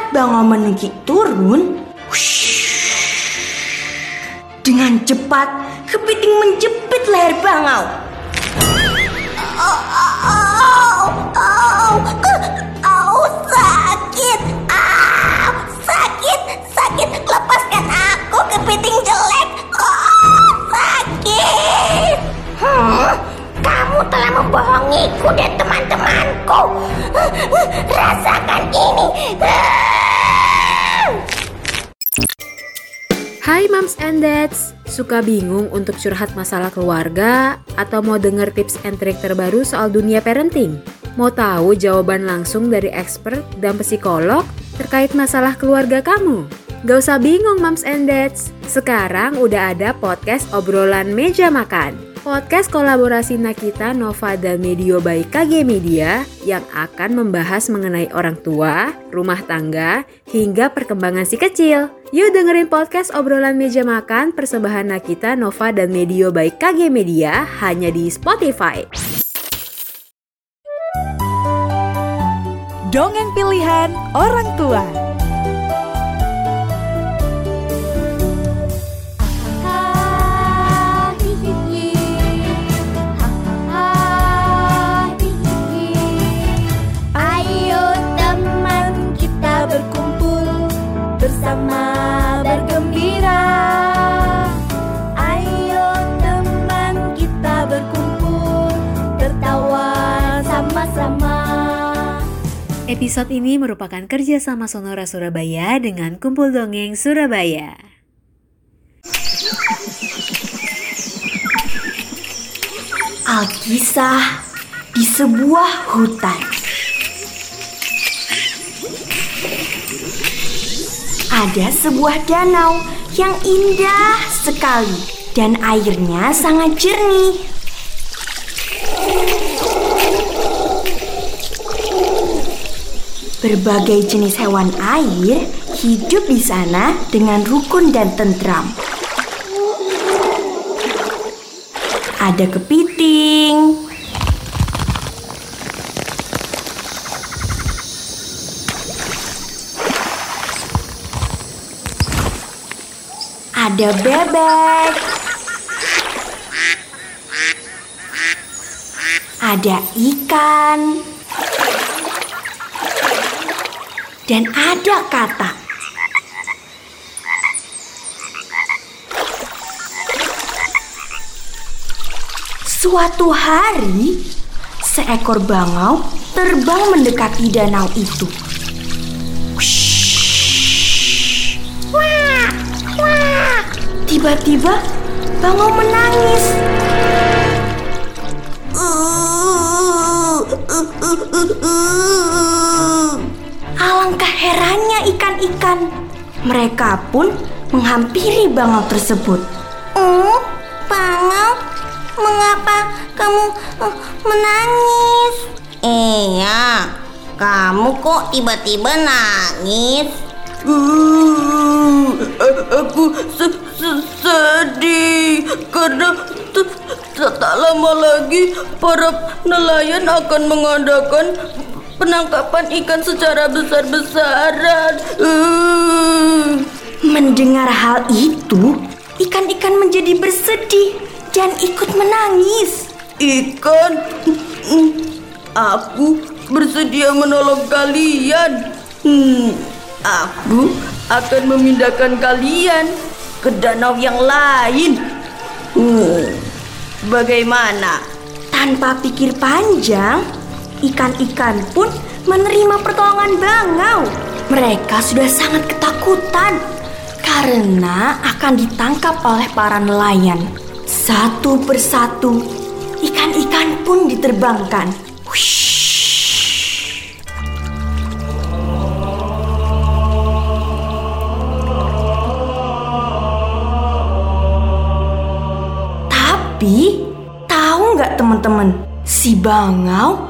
Saat Bangau menunggi turun, dengan cepat kepiting menjepit leher Bangau. Hai Moms and Dads, suka bingung untuk curhat masalah keluarga atau mau denger tips and trik terbaru soal dunia parenting? Mau tahu jawaban langsung dari expert dan psikolog terkait masalah keluarga kamu? Gak usah bingung Moms and Dads, sekarang udah ada podcast obrolan meja makan. Podcast kolaborasi Nakita, Nova, dan Medio by KG Media yang akan membahas mengenai orang tua, rumah tangga, hingga perkembangan si kecil. Yuk dengerin podcast obrolan meja makan persembahan Nakita, Nova, dan Medio by KG Media hanya di Spotify. Dongeng pilihan orang tua. Episode ini merupakan kerjasama Sonora Surabaya dengan Kumpul Dongeng Surabaya. Alkisah di sebuah hutan. Ada sebuah danau yang indah sekali dan airnya sangat jernih. Berbagai jenis hewan air hidup di sana dengan rukun dan tentram. Ada kepiting, ada bebek, ada ikan, dan ada katak. Suatu hari, seekor bangau terbang mendekati danau itu. Tiba-tiba, bangau menangis. Alangkah herannya ikan-ikan. Mereka pun menghampiri bangau tersebut. Oh, bangau, mengapa kamu eh, menangis? Iya, kamu kok tiba-tiba nangis? Uh, aku se- se- sedih karena tak lama lagi para nelayan akan mengadakan penangkapan ikan secara besar-besaran. Uh. Mendengar hal itu, ikan-ikan menjadi bersedih dan ikut menangis. Ikan, aku bersedia menolong kalian. Hmm, aku akan memindahkan kalian ke danau yang lain. Hmm, bagaimana? Tanpa pikir panjang, ikan-ikan pun menerima pertolongan bangau. Mereka sudah sangat ketakutan karena akan ditangkap oleh para nelayan. Satu persatu, ikan-ikan pun diterbangkan. Tapi, tahu nggak teman-teman? Si bangau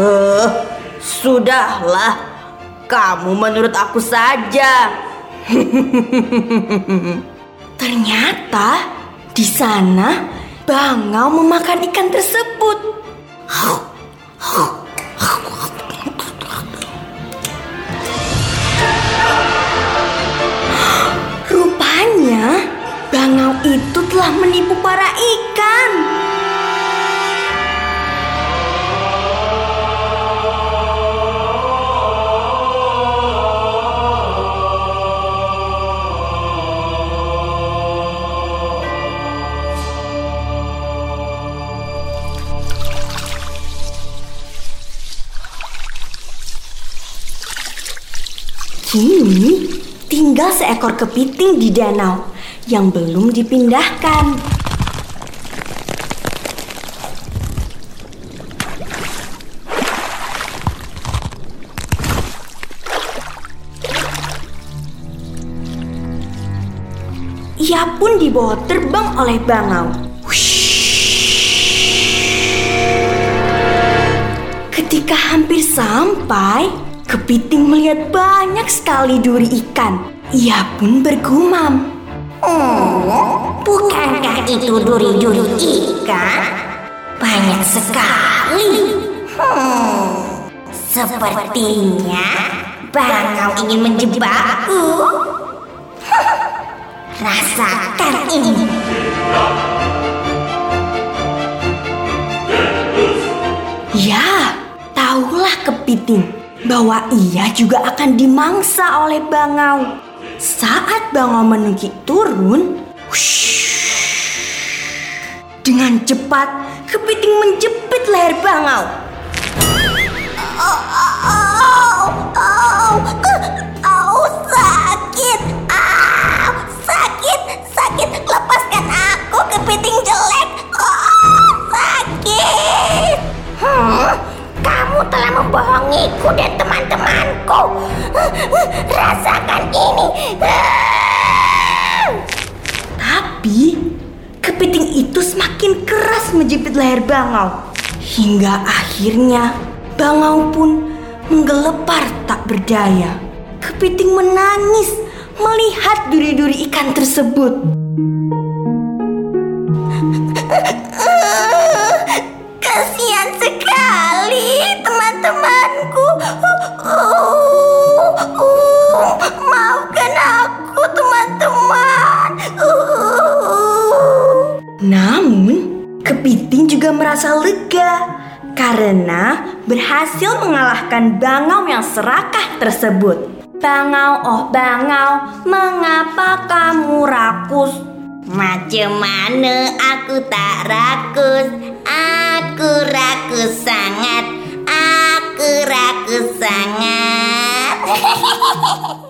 Eh, sudahlah. Kamu menurut aku saja. Ternyata di sana bangau memakan ikan tersebut. Rupanya bangau itu telah menipu para ikan. Tinggal seekor kepiting di danau yang belum dipindahkan. Ia pun dibawa terbang oleh bangau. Ketika hampir sampai, kepiting melihat banyak sekali duri ikan. Ia pun bergumam. Oh, bukankah itu duri-duri ikan? Banyak sekali. Hmm, sepertinya bangau ingin menjebakku. Rasakan ini. Ya, tahulah kepiting bahwa ia juga akan dimangsa oleh bangau. Saat bangau menunggu turun, wush, dengan cepat kepiting menjepit leher bangau. Membohongiku dan teman-temanku. Rasakan ini. Tapi kepiting itu semakin keras menjepit leher bangau. Hingga akhirnya bangau pun menggelepar tak berdaya. Kepiting menangis melihat duri-duri ikan tersebut. Juga merasa lega karena berhasil mengalahkan bangau yang serakah tersebut. Bangau, oh bangau, mengapa kamu rakus? Macam mana aku tak rakus? Aku rakus sangat. Aku rakus sangat.